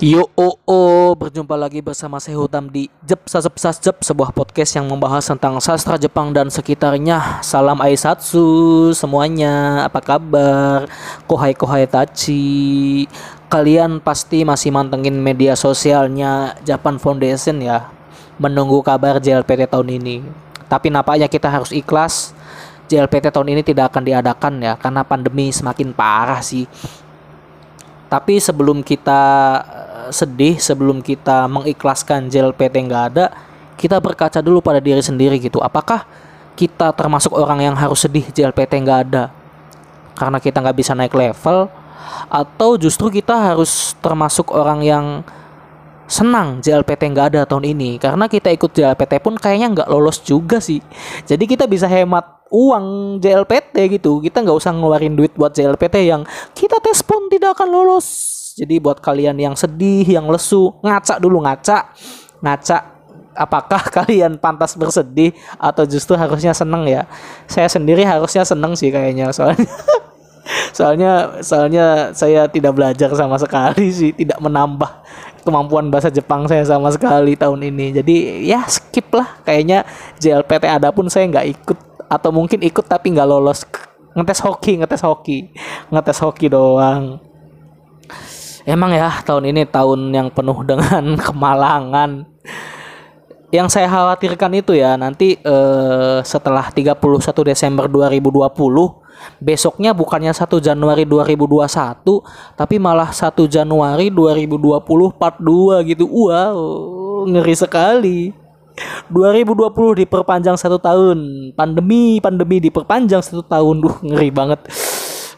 Yo oh, oh, berjumpa lagi bersama saya Hutam di Jep Sasep Sasjep sebuah podcast yang membahas tentang sastra Jepang dan sekitarnya. Salam Aisatsu semuanya, apa kabar? Kohai kohai tachi. Kalian pasti masih mantengin media sosialnya Japan Foundation ya, menunggu kabar JLPT tahun ini. Tapi nampaknya kita harus ikhlas. JLPT tahun ini tidak akan diadakan ya karena pandemi semakin parah sih. Tapi sebelum kita sedih sebelum kita mengikhlaskan JLPT nggak ada kita berkaca dulu pada diri sendiri gitu. Apakah kita termasuk orang yang harus sedih JLPT nggak ada? Karena kita nggak bisa naik level? Atau justru kita harus termasuk orang yang senang JLPT nggak ada tahun ini. Karena kita ikut JLPT pun kayaknya nggak lolos juga sih. Jadi kita bisa hemat uang JLPT gitu. Kita nggak usah ngeluarin duit buat JLPT yang kita tes pun tidak akan lolos. Jadi buat kalian yang sedih, yang lesu, ngaca dulu ngaca. Ngaca apakah kalian pantas bersedih atau justru harusnya seneng ya? Saya sendiri harusnya seneng sih kayaknya soalnya. Soalnya soalnya saya tidak belajar sama sekali sih, tidak menambah kemampuan bahasa Jepang saya sama sekali tahun ini. Jadi ya skip lah. Kayaknya JLPT ada pun saya nggak ikut. Atau mungkin ikut tapi nggak lolos. Ngetes hoki ngetes hoki. Ngetes hoki doang. Emang ya tahun ini tahun yang penuh dengan kemalangan. Yang saya khawatirkan itu ya nanti eh, setelah 31 Desember 2020 besoknya bukannya 1 Januari 2021 tapi malah 1 Januari 2020 part 2 gitu. Wow, ngeri sekali. 2020 diperpanjang satu tahun, pandemi pandemi diperpanjang satu tahun, duh ngeri banget.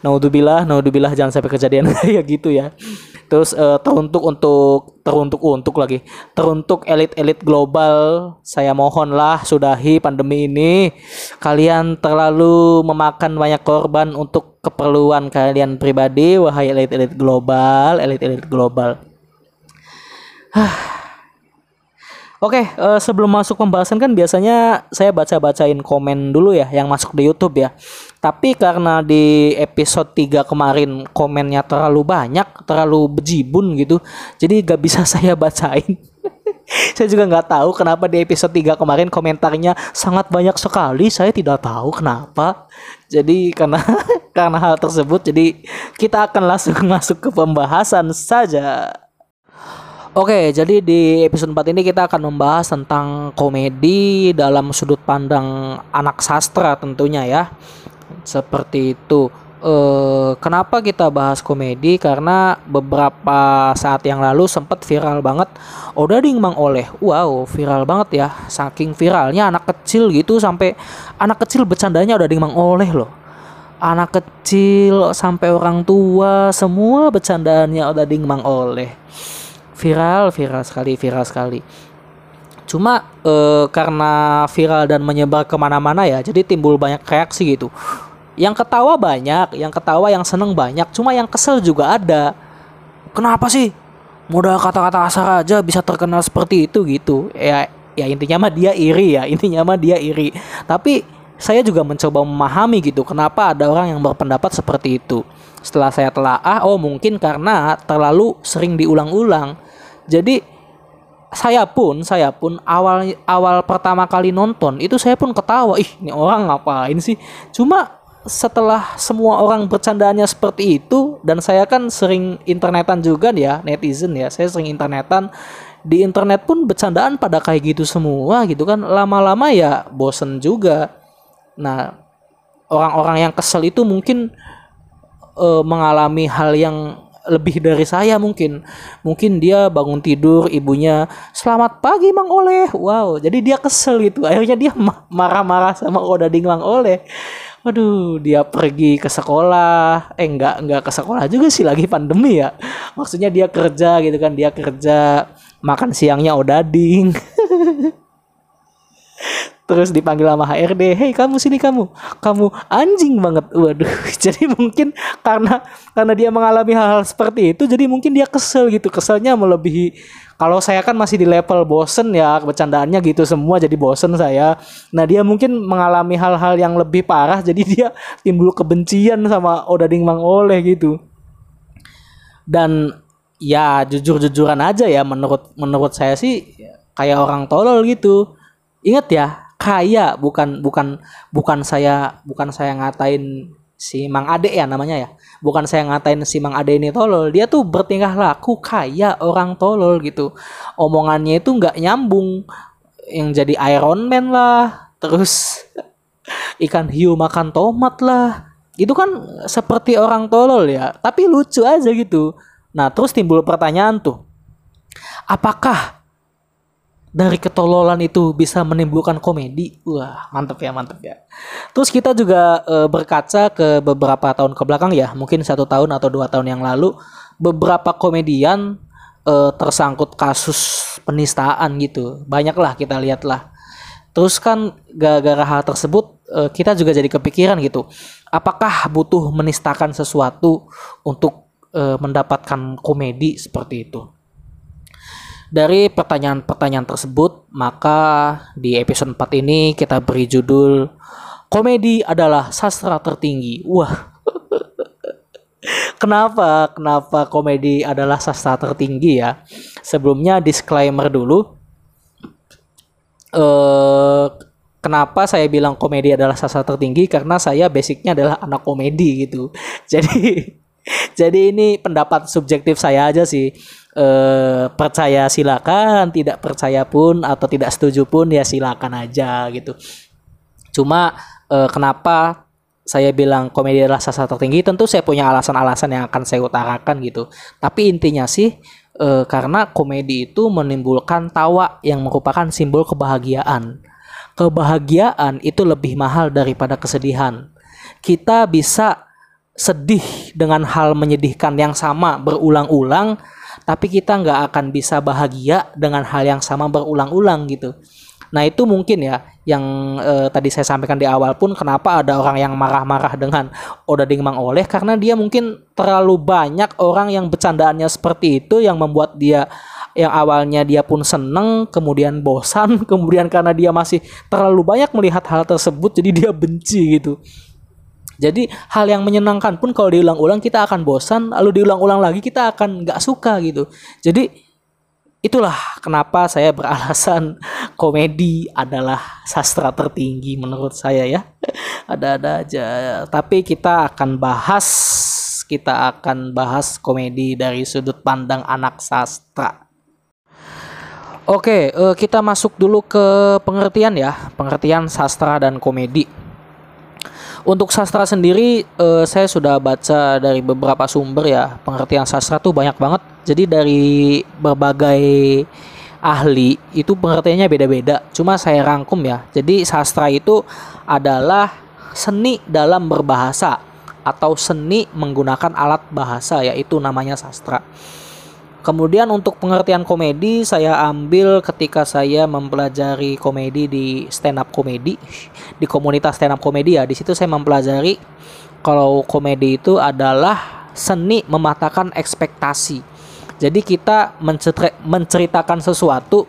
Naudzubillah, naudzubillah jangan sampai kejadian kayak gitu ya. Terus uh, teruntuk untuk teruntuk untuk lagi teruntuk elit-elit global. Saya mohonlah sudahi pandemi ini. Kalian terlalu memakan banyak korban untuk keperluan kalian pribadi, wahai elit-elit global, elit-elit global. Oke, uh, sebelum masuk pembahasan kan biasanya saya baca-bacain komen dulu ya yang masuk di YouTube ya. Tapi karena di episode 3 kemarin komennya terlalu banyak, terlalu bejibun gitu. Jadi gak bisa saya bacain. saya juga nggak tahu kenapa di episode 3 kemarin komentarnya sangat banyak sekali. Saya tidak tahu kenapa. Jadi karena karena hal tersebut jadi kita akan langsung masuk ke pembahasan saja. Oke, jadi di episode 4 ini kita akan membahas tentang komedi dalam sudut pandang anak sastra tentunya ya. Seperti itu. Eh, kenapa kita bahas komedi? Karena beberapa saat yang lalu sempat viral banget Odading Mang Oleh. Wow, viral banget ya. Saking viralnya anak kecil gitu sampai anak kecil bercandanya Odading Mang Oleh loh anak kecil sampai orang tua semua bercandaannya Odading Mang Oleh viral viral sekali viral sekali. Cuma e, karena viral dan menyebar ke mana-mana ya jadi timbul banyak reaksi gitu. Yang ketawa banyak yang ketawa yang seneng banyak cuma yang kesel juga ada. Kenapa sih? Modal kata-kata asal aja bisa terkenal seperti itu gitu. Ya ya intinya mah dia iri ya intinya mah dia iri. Tapi saya juga mencoba memahami gitu kenapa ada orang yang berpendapat seperti itu. Setelah saya telah ah oh mungkin karena terlalu sering diulang-ulang jadi saya pun saya pun awal awal pertama kali nonton itu saya pun ketawa. Ih ini orang ngapain sih? Cuma setelah semua orang bercandanya seperti itu dan saya kan sering internetan juga ya netizen ya saya sering internetan di internet pun bercandaan pada kayak gitu semua gitu kan. Lama-lama ya bosen juga. Nah orang-orang yang kesel itu mungkin uh, mengalami hal yang lebih dari saya mungkin mungkin dia bangun tidur ibunya selamat pagi Mang Oleh wow jadi dia kesel gitu akhirnya dia marah-marah sama Odading Mang Oleh Waduh, dia pergi ke sekolah. Eh, enggak, enggak ke sekolah juga sih lagi pandemi ya. Maksudnya dia kerja gitu kan, dia kerja makan siangnya odading. terus dipanggil sama HRD hei kamu sini kamu. Kamu anjing banget. Waduh jadi mungkin karena karena dia mengalami hal-hal seperti itu jadi mungkin dia kesel gitu. Keselnya melebihi kalau saya kan masih di level bosen ya bercandaannya gitu semua jadi bosen saya. Nah dia mungkin mengalami hal-hal yang lebih parah jadi dia timbul kebencian sama Odading Mang Oleh gitu. Dan ya jujur-jujuran aja ya menurut menurut saya sih kayak orang tolol gitu. Ingat ya, kaya bukan bukan bukan saya bukan saya ngatain si Mang Ade ya namanya ya. Bukan saya ngatain si Mang Ade ini tolol. Dia tuh bertingkah laku kaya orang tolol gitu. Omongannya itu nggak nyambung. Yang jadi Iron Man lah. Terus ikan hiu makan tomat lah. Itu kan seperti orang tolol ya. Tapi lucu aja gitu. Nah terus timbul pertanyaan tuh. Apakah dari ketololan itu bisa menimbulkan komedi. Wah, mantep ya, mantep ya. Terus kita juga e, berkaca ke beberapa tahun ke belakang ya, mungkin satu tahun atau dua tahun yang lalu, beberapa komedian e, tersangkut kasus penistaan gitu. Banyaklah kita lihatlah. Terus kan gara-gara hal tersebut e, kita juga jadi kepikiran gitu. Apakah butuh menistakan sesuatu untuk e, mendapatkan komedi seperti itu? Dari pertanyaan-pertanyaan tersebut, maka di episode 4 ini kita beri judul Komedi adalah sastra tertinggi. Wah. Kenapa? Kenapa komedi adalah sastra tertinggi ya? Sebelumnya disclaimer dulu. Eh kenapa saya bilang komedi adalah sastra tertinggi? Karena saya basicnya adalah anak komedi gitu. Jadi jadi ini pendapat subjektif saya aja sih eh, percaya silakan, tidak percaya pun atau tidak setuju pun ya silakan aja gitu. Cuma eh, kenapa saya bilang komedi adalah sastra tertinggi tentu saya punya alasan-alasan yang akan saya utarakan gitu. Tapi intinya sih eh, karena komedi itu menimbulkan tawa yang merupakan simbol kebahagiaan. Kebahagiaan itu lebih mahal daripada kesedihan. Kita bisa sedih dengan hal menyedihkan yang sama berulang-ulang tapi kita nggak akan bisa bahagia dengan hal yang sama berulang-ulang gitu. Nah itu mungkin ya yang eh, tadi saya sampaikan di awal pun kenapa ada orang yang marah-marah dengan Odading Mang Oleh karena dia mungkin terlalu banyak orang yang bercandaannya seperti itu yang membuat dia yang awalnya dia pun seneng kemudian bosan kemudian karena dia masih terlalu banyak melihat hal tersebut jadi dia benci gitu jadi hal yang menyenangkan pun kalau diulang-ulang kita akan bosan, lalu diulang-ulang lagi kita akan nggak suka gitu. Jadi itulah kenapa saya beralasan komedi adalah sastra tertinggi menurut saya ya. Ada-ada aja. Tapi kita akan bahas kita akan bahas komedi dari sudut pandang anak sastra. Oke, eh, kita masuk dulu ke pengertian ya, pengertian sastra dan komedi. Untuk sastra sendiri uh, saya sudah baca dari beberapa sumber ya. Pengertian sastra tuh banyak banget. Jadi dari berbagai ahli itu pengertiannya beda-beda. Cuma saya rangkum ya. Jadi sastra itu adalah seni dalam berbahasa atau seni menggunakan alat bahasa yaitu namanya sastra. Kemudian untuk pengertian komedi saya ambil ketika saya mempelajari komedi di stand up komedi di komunitas stand up komedi ya. Di situ saya mempelajari kalau komedi itu adalah seni mematahkan ekspektasi. Jadi kita menceritakan sesuatu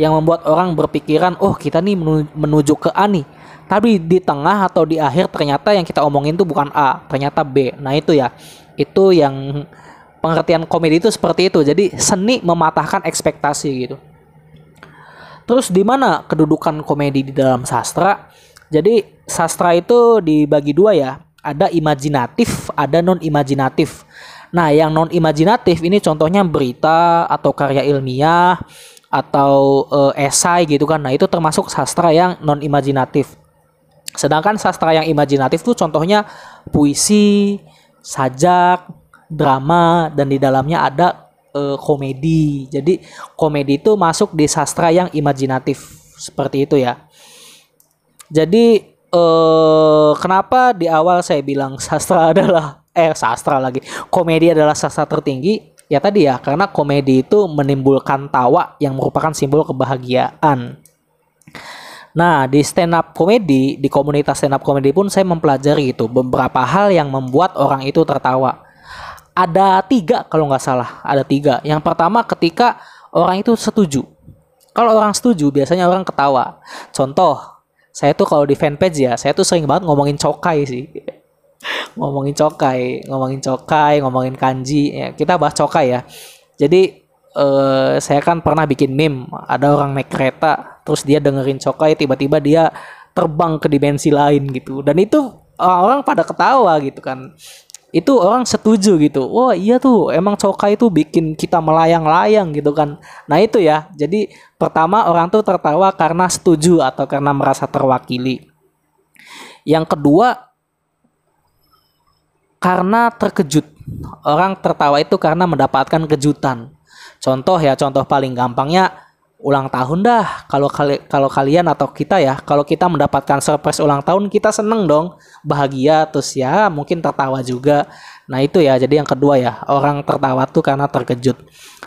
yang membuat orang berpikiran, oh kita nih menuju ke A nih. Tapi di tengah atau di akhir ternyata yang kita omongin itu bukan A, ternyata B. Nah itu ya, itu yang pengertian komedi itu seperti itu. Jadi seni mematahkan ekspektasi gitu. Terus di mana kedudukan komedi di dalam sastra? Jadi sastra itu dibagi dua ya. Ada imajinatif, ada non imajinatif. Nah, yang non imajinatif ini contohnya berita atau karya ilmiah atau e, esai gitu kan. Nah, itu termasuk sastra yang non imajinatif. Sedangkan sastra yang imajinatif tuh contohnya puisi, sajak, drama dan di dalamnya ada uh, komedi. Jadi komedi itu masuk di sastra yang imajinatif seperti itu ya. Jadi uh, kenapa di awal saya bilang sastra adalah eh sastra lagi komedi adalah sastra tertinggi ya tadi ya karena komedi itu menimbulkan tawa yang merupakan simbol kebahagiaan. Nah, di stand up komedi, di komunitas stand up komedi pun saya mempelajari itu beberapa hal yang membuat orang itu tertawa ada tiga kalau nggak salah ada tiga. Yang pertama ketika orang itu setuju. Kalau orang setuju biasanya orang ketawa. Contoh saya tuh kalau di fanpage ya saya tuh sering banget ngomongin cokai sih. Ngomongin cokai ngomongin cokai ngomongin kanji. Ya, kita bahas cokai ya. Jadi uh, saya kan pernah bikin meme ada orang naik kereta terus dia dengerin cokai tiba-tiba dia terbang ke dimensi lain gitu. Dan itu orang-orang pada ketawa gitu kan itu orang setuju gitu. Wah iya tuh emang cokai itu bikin kita melayang-layang gitu kan. Nah itu ya. Jadi pertama orang tuh tertawa karena setuju atau karena merasa terwakili. Yang kedua karena terkejut. Orang tertawa itu karena mendapatkan kejutan. Contoh ya, contoh paling gampangnya ulang tahun dah. Kalau kali kalau kalian atau kita ya, kalau kita mendapatkan surprise ulang tahun, kita seneng dong, bahagia terus ya, mungkin tertawa juga. Nah, itu ya. Jadi yang kedua ya, orang tertawa tuh karena terkejut.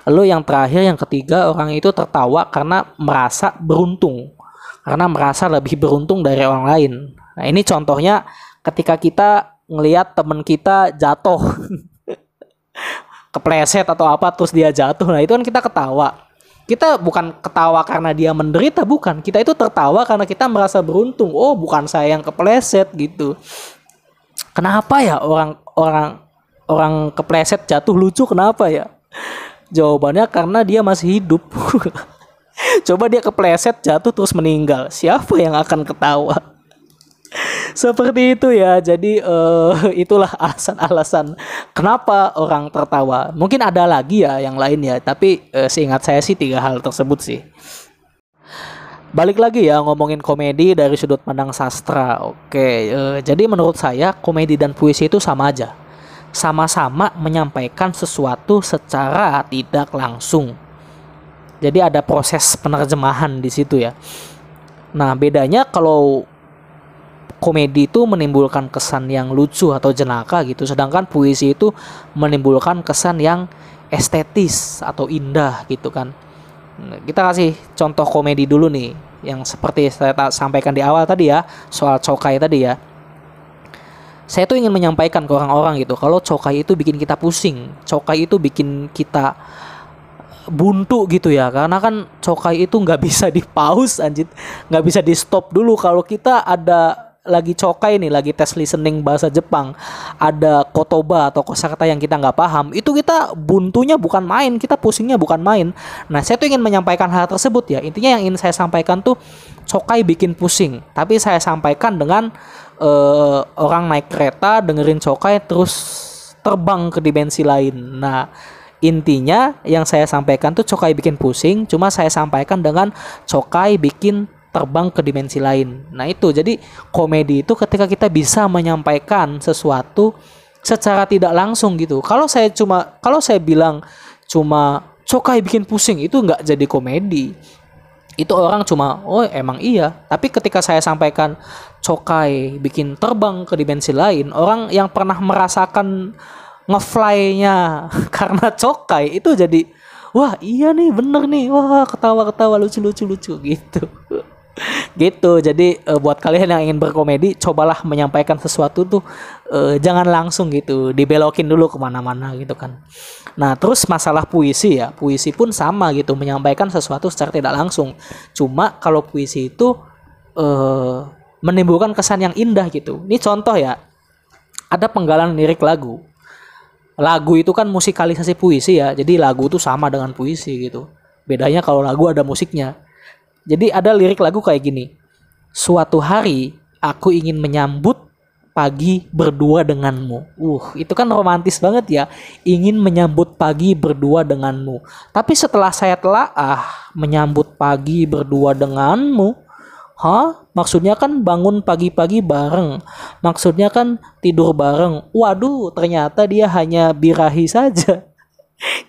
Lalu yang terakhir yang ketiga, orang itu tertawa karena merasa beruntung. Karena merasa lebih beruntung dari orang lain. Nah, ini contohnya ketika kita ngelihat temen kita jatuh kepleset atau apa terus dia jatuh nah itu kan kita ketawa kita bukan ketawa karena dia menderita bukan. Kita itu tertawa karena kita merasa beruntung. Oh bukan saya yang kepleset gitu. Kenapa ya orang orang orang kepleset jatuh lucu? Kenapa ya? Jawabannya karena dia masih hidup. Coba dia kepleset jatuh terus meninggal. Siapa yang akan ketawa seperti itu ya. Jadi uh, itulah alasan-alasan kenapa orang tertawa. Mungkin ada lagi ya yang lain ya, tapi uh, seingat saya sih tiga hal tersebut sih. Balik lagi ya ngomongin komedi dari sudut pandang sastra. Oke, uh, jadi menurut saya komedi dan puisi itu sama aja. Sama-sama menyampaikan sesuatu secara tidak langsung. Jadi ada proses penerjemahan di situ ya. Nah, bedanya kalau komedi itu menimbulkan kesan yang lucu atau jenaka gitu. Sedangkan puisi itu menimbulkan kesan yang estetis atau indah gitu kan. Nah, kita kasih contoh komedi dulu nih yang seperti saya sampaikan di awal tadi ya soal cokai tadi ya. Saya tuh ingin menyampaikan ke orang-orang gitu kalau cokai itu bikin kita pusing cokai itu bikin kita buntu gitu ya. Karena kan cokai itu nggak bisa di pause anjir. Nggak bisa di stop dulu. Kalau kita ada lagi cokai nih, lagi tes listening bahasa Jepang, ada kotoba atau kosakata yang kita nggak paham, itu kita buntunya bukan main, kita pusingnya bukan main. Nah, saya tuh ingin menyampaikan hal tersebut ya. Intinya yang ingin saya sampaikan tuh cokai bikin pusing, tapi saya sampaikan dengan uh, orang naik kereta dengerin cokai terus terbang ke dimensi lain. Nah, intinya yang saya sampaikan tuh cokai bikin pusing, cuma saya sampaikan dengan cokai bikin terbang ke dimensi lain. Nah, itu jadi komedi itu ketika kita bisa menyampaikan sesuatu secara tidak langsung gitu. Kalau saya cuma kalau saya bilang cuma cokai bikin pusing itu nggak jadi komedi. Itu orang cuma oh emang iya. Tapi ketika saya sampaikan cokai bikin terbang ke dimensi lain, orang yang pernah merasakan ngefly-nya karena cokai itu jadi wah iya nih bener nih wah ketawa ketawa lucu lucu lucu gitu gitu. Jadi uh, buat kalian yang ingin berkomedi cobalah menyampaikan sesuatu tuh uh, jangan langsung gitu. Dibelokin dulu ke mana-mana gitu kan. Nah terus masalah puisi ya. Puisi pun sama gitu menyampaikan sesuatu secara tidak langsung. Cuma kalau puisi itu uh, menimbulkan kesan yang indah gitu. Ini contoh ya. Ada penggalan lirik lagu. Lagu itu kan musikalisasi puisi ya. Jadi lagu itu sama dengan puisi gitu. Bedanya kalau lagu ada musiknya jadi ada lirik lagu kayak gini. Suatu hari aku ingin menyambut pagi berdua denganmu. Uh, itu kan romantis banget ya. Ingin menyambut pagi berdua denganmu. Tapi setelah saya telah ah menyambut pagi berdua denganmu, Hah? Maksudnya kan bangun pagi-pagi bareng. Maksudnya kan tidur bareng. Waduh, ternyata dia hanya birahi saja.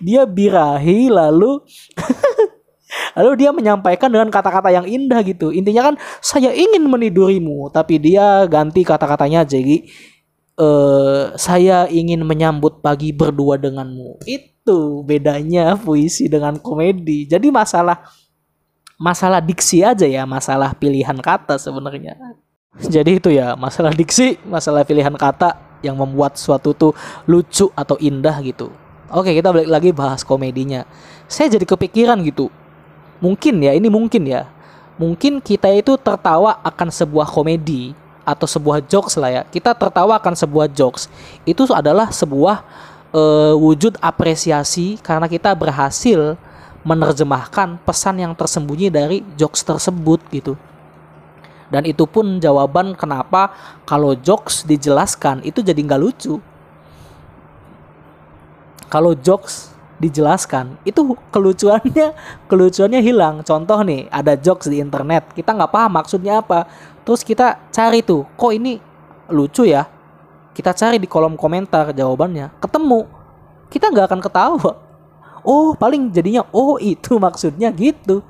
Dia birahi lalu Lalu dia menyampaikan dengan kata-kata yang indah gitu. Intinya kan saya ingin menidurimu, tapi dia ganti kata-katanya jadi uh, saya ingin menyambut pagi berdua denganmu. Itu bedanya puisi dengan komedi. Jadi masalah masalah diksi aja ya, masalah pilihan kata sebenarnya. Jadi itu ya, masalah diksi, masalah pilihan kata yang membuat suatu tuh lucu atau indah gitu. Oke, kita balik lagi bahas komedinya. Saya jadi kepikiran gitu mungkin ya ini mungkin ya mungkin kita itu tertawa akan sebuah komedi atau sebuah jokes lah ya kita tertawa akan sebuah jokes itu adalah sebuah uh, wujud apresiasi karena kita berhasil menerjemahkan pesan yang tersembunyi dari jokes tersebut gitu. Dan itu pun jawaban kenapa kalau jokes dijelaskan itu jadi nggak lucu. Kalau jokes dijelaskan. Itu kelucuannya kelucuannya hilang. Contoh nih ada jokes di internet. Kita nggak paham maksudnya apa. Terus kita cari tuh kok ini lucu ya? Kita cari di kolom komentar jawabannya. Ketemu. Kita nggak akan ketawa. Oh paling jadinya oh itu maksudnya gitu.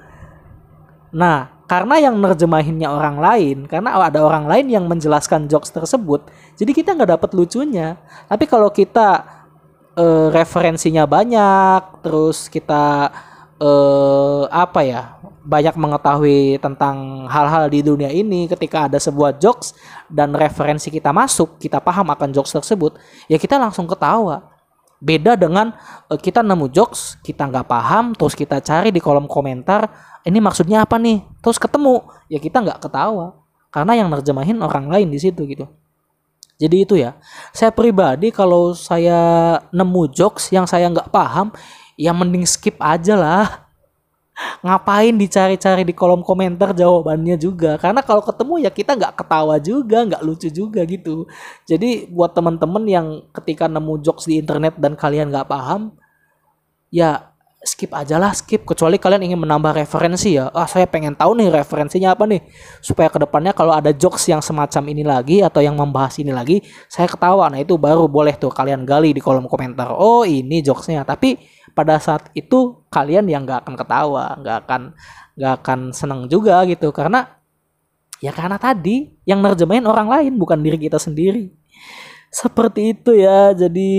Nah karena yang nerjemahinnya orang lain karena ada orang lain yang menjelaskan jokes tersebut jadi kita nggak dapat lucunya. Tapi kalau kita uh, referensinya banyak, terus kita uh, apa ya banyak mengetahui tentang hal-hal di dunia ini. Ketika ada sebuah jokes dan referensi kita masuk kita paham akan jokes tersebut ya kita langsung ketawa. Beda dengan uh, kita nemu jokes kita nggak paham terus kita cari di kolom komentar ini maksudnya apa nih? Terus ketemu ya kita nggak ketawa. Karena yang nerjemahin orang lain di situ gitu jadi itu ya. Saya pribadi kalau saya nemu jokes yang saya nggak paham, ya mending skip aja lah. Ngapain dicari-cari di kolom komentar jawabannya juga. Karena kalau ketemu ya kita nggak ketawa juga, nggak lucu juga gitu. Jadi buat teman-teman yang ketika nemu jokes di internet dan kalian nggak paham, ya skip aja lah skip. Kecuali kalian ingin menambah referensi ya. Ah saya pengen tahu nih referensinya apa nih. Supaya ke depannya kalau ada jokes yang semacam ini lagi atau yang membahas ini lagi saya ketawa. Nah itu baru boleh tuh kalian gali di kolom komentar. Oh ini jokesnya. Tapi pada saat itu kalian yang nggak akan ketawa nggak akan nggak akan seneng juga gitu. Karena ya karena tadi yang nerjemahin orang lain bukan diri kita sendiri seperti itu ya, jadi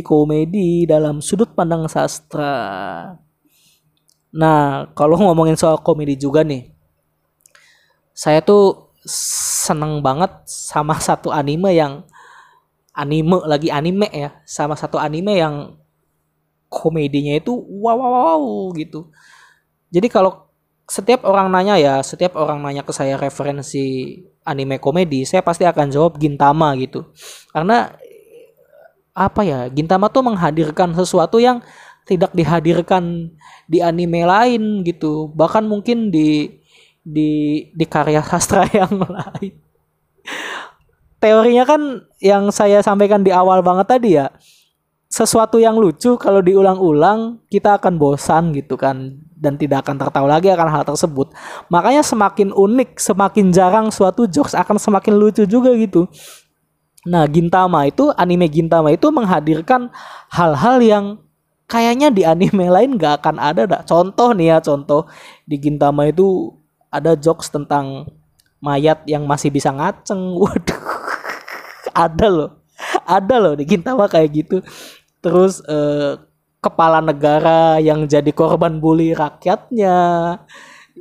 komedi dalam sudut pandang sastra. Nah, kalau ngomongin soal komedi juga nih, saya tuh seneng banget sama satu anime yang anime lagi anime ya, sama satu anime yang komedinya itu wow wow wow gitu. Jadi kalau setiap orang nanya ya, setiap orang nanya ke saya referensi anime komedi, saya pasti akan jawab Gintama gitu. Karena apa ya? Gintama tuh menghadirkan sesuatu yang tidak dihadirkan di anime lain gitu. Bahkan mungkin di di di karya sastra yang lain. Teorinya kan yang saya sampaikan di awal banget tadi ya. Sesuatu yang lucu kalau diulang-ulang kita akan bosan gitu kan dan tidak akan tertawa lagi akan hal tersebut. Makanya semakin unik, semakin jarang suatu jokes akan semakin lucu juga gitu. Nah, Gintama itu anime Gintama itu menghadirkan hal-hal yang kayaknya di anime lain gak akan ada dah. Contoh nih ya, contoh di Gintama itu ada jokes tentang mayat yang masih bisa ngaceng. Waduh. ada loh. Ada loh di Gintama kayak gitu. Terus eh, kepala negara yang jadi korban bully rakyatnya.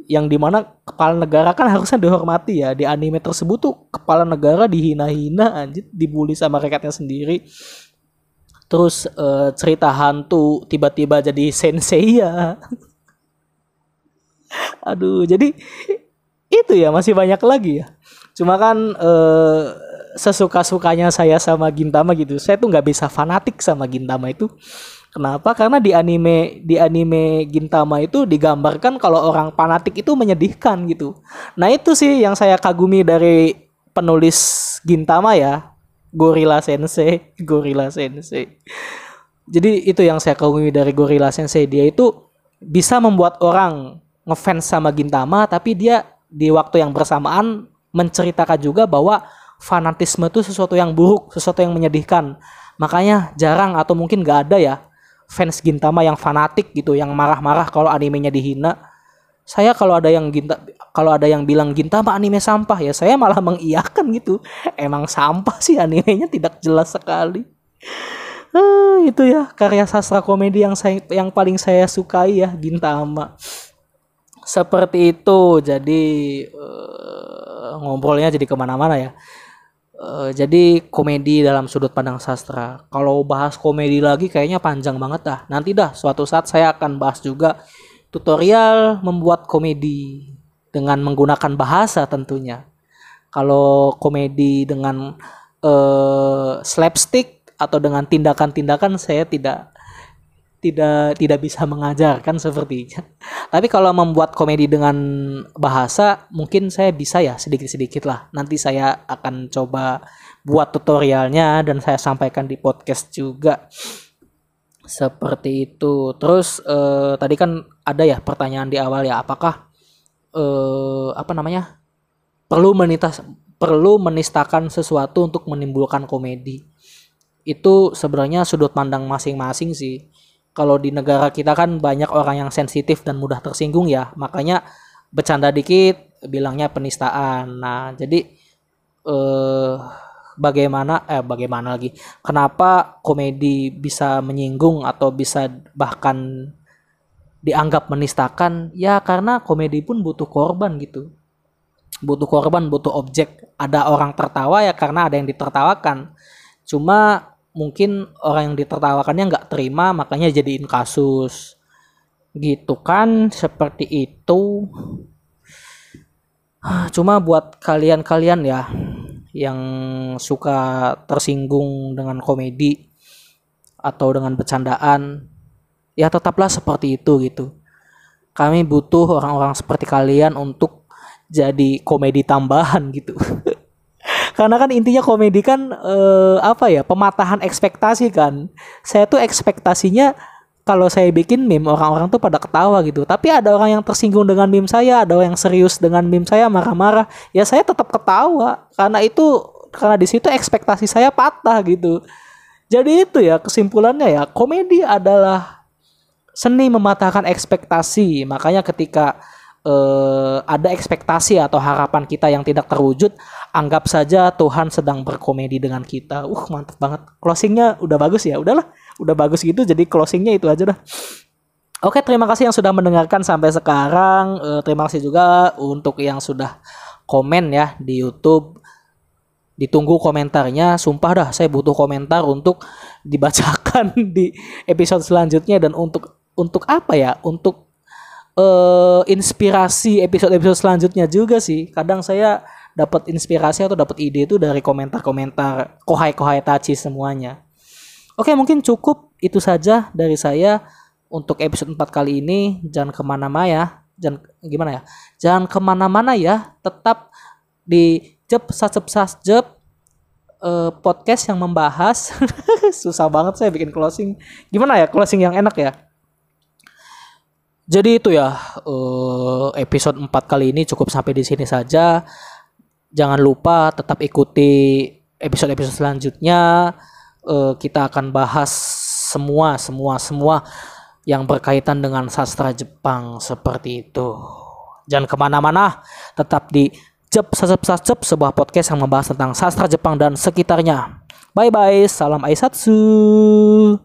Yang di mana kepala negara kan harusnya dihormati ya di anime tersebut tuh kepala negara dihina-hina anjir dibully sama rakyatnya sendiri. Terus uh, cerita hantu tiba-tiba jadi sensei ya. Aduh jadi itu ya masih banyak lagi ya. Cuma kan uh, sesuka-sukanya saya sama Gintama gitu. Saya tuh nggak bisa fanatik sama Gintama itu Kenapa? Karena di anime di anime Gintama itu digambarkan kalau orang fanatik itu menyedihkan gitu. Nah, itu sih yang saya kagumi dari penulis Gintama ya. Gorilla Sensei, Gorilla Sensei. Jadi itu yang saya kagumi dari Gorilla Sensei. Dia itu bisa membuat orang ngefans sama Gintama tapi dia di waktu yang bersamaan menceritakan juga bahwa fanatisme itu sesuatu yang buruk, sesuatu yang menyedihkan. Makanya jarang atau mungkin gak ada ya fans Gintama yang fanatik gitu, yang marah-marah kalau animenya dihina. Saya kalau ada yang Ginta kalau ada yang bilang Gintama anime sampah ya saya malah mengiyakan gitu. Emang sampah sih animenya tidak jelas sekali. Uh, itu ya karya sastra komedi yang saya yang paling saya sukai ya Gintama. Seperti itu jadi uh, ngobrolnya jadi ke mana-mana ya. Uh, jadi komedi dalam sudut pandang sastra. Kalau bahas komedi lagi kayaknya panjang banget dah. Nanti dah suatu saat saya akan bahas juga tutorial membuat komedi dengan menggunakan bahasa tentunya. Kalau komedi dengan uh, slapstick atau dengan tindakan-tindakan saya tidak tidak tidak bisa mengajarkan sepertinya. Tapi kalau membuat komedi dengan bahasa mungkin saya bisa ya sedikit-sedikit lah. Nanti saya akan coba buat tutorialnya dan saya sampaikan di podcast juga. Seperti itu. Terus eh, tadi kan ada ya pertanyaan di awal ya, apakah eh, apa namanya? perlu menitas perlu menistakan sesuatu untuk menimbulkan komedi. Itu sebenarnya sudut pandang masing-masing sih kalau di negara kita kan banyak orang yang sensitif dan mudah tersinggung ya. Makanya bercanda dikit bilangnya penistaan. Nah jadi eh bagaimana eh bagaimana lagi? Kenapa komedi bisa menyinggung atau bisa bahkan dianggap menistakan? Ya karena komedi pun butuh korban gitu. Butuh korban butuh objek. Ada orang tertawa ya karena ada yang ditertawakan. Cuma mungkin orang yang ditertawakannya nggak terima makanya jadiin kasus. Gitu kan seperti itu. Cuma buat kalian-kalian ya yang suka tersinggung dengan komedi atau dengan bercandaan ya tetaplah seperti itu gitu. Kami butuh orang-orang seperti kalian untuk jadi komedi tambahan gitu karena kan intinya komedi kan uh, apa ya pematahan ekspektasi kan. Saya tuh ekspektasinya kalau saya bikin meme orang-orang tuh pada ketawa gitu. Tapi ada orang yang tersinggung dengan meme saya ada orang yang serius dengan meme saya marah-marah. Ya saya tetap ketawa. Karena itu karena di situ ekspektasi saya patah gitu. Jadi itu ya kesimpulannya ya komedi adalah seni mematahkan ekspektasi. Makanya ketika uh, ada ekspektasi atau harapan kita yang tidak terwujud, anggap saja Tuhan sedang berkomedi dengan kita. Uh, mantap banget. Closingnya udah bagus ya. Udahlah, udah bagus gitu. Jadi closingnya itu aja dah. Oke, terima kasih yang sudah mendengarkan sampai sekarang. Uh, terima kasih juga untuk yang sudah komen ya di YouTube. Ditunggu komentarnya. Sumpah dah, saya butuh komentar untuk dibacakan di episode selanjutnya dan untuk untuk apa ya? Untuk uh, inspirasi episode-episode selanjutnya juga sih. Kadang saya dapat inspirasi atau dapat ide itu dari komentar-komentar kohai-kohai tachi semuanya. Oke, mungkin cukup itu saja dari saya untuk episode 4 kali ini. Jangan ke mana-mana ya. Jangan gimana ya? Jangan ke mana-mana ya. Tetap di Jep Sasep Sasjep uh, podcast yang membahas susah banget saya bikin closing. Gimana ya closing yang enak ya? Jadi itu ya uh, episode 4 kali ini cukup sampai di sini saja. Jangan lupa tetap ikuti episode-episode selanjutnya. Uh, kita akan bahas semua semua semua yang berkaitan dengan sastra Jepang seperti itu. Jangan ke mana-mana, tetap di Jep Sasep Sasep sebuah podcast yang membahas tentang sastra Jepang dan sekitarnya. Bye bye, salam Aisatsu.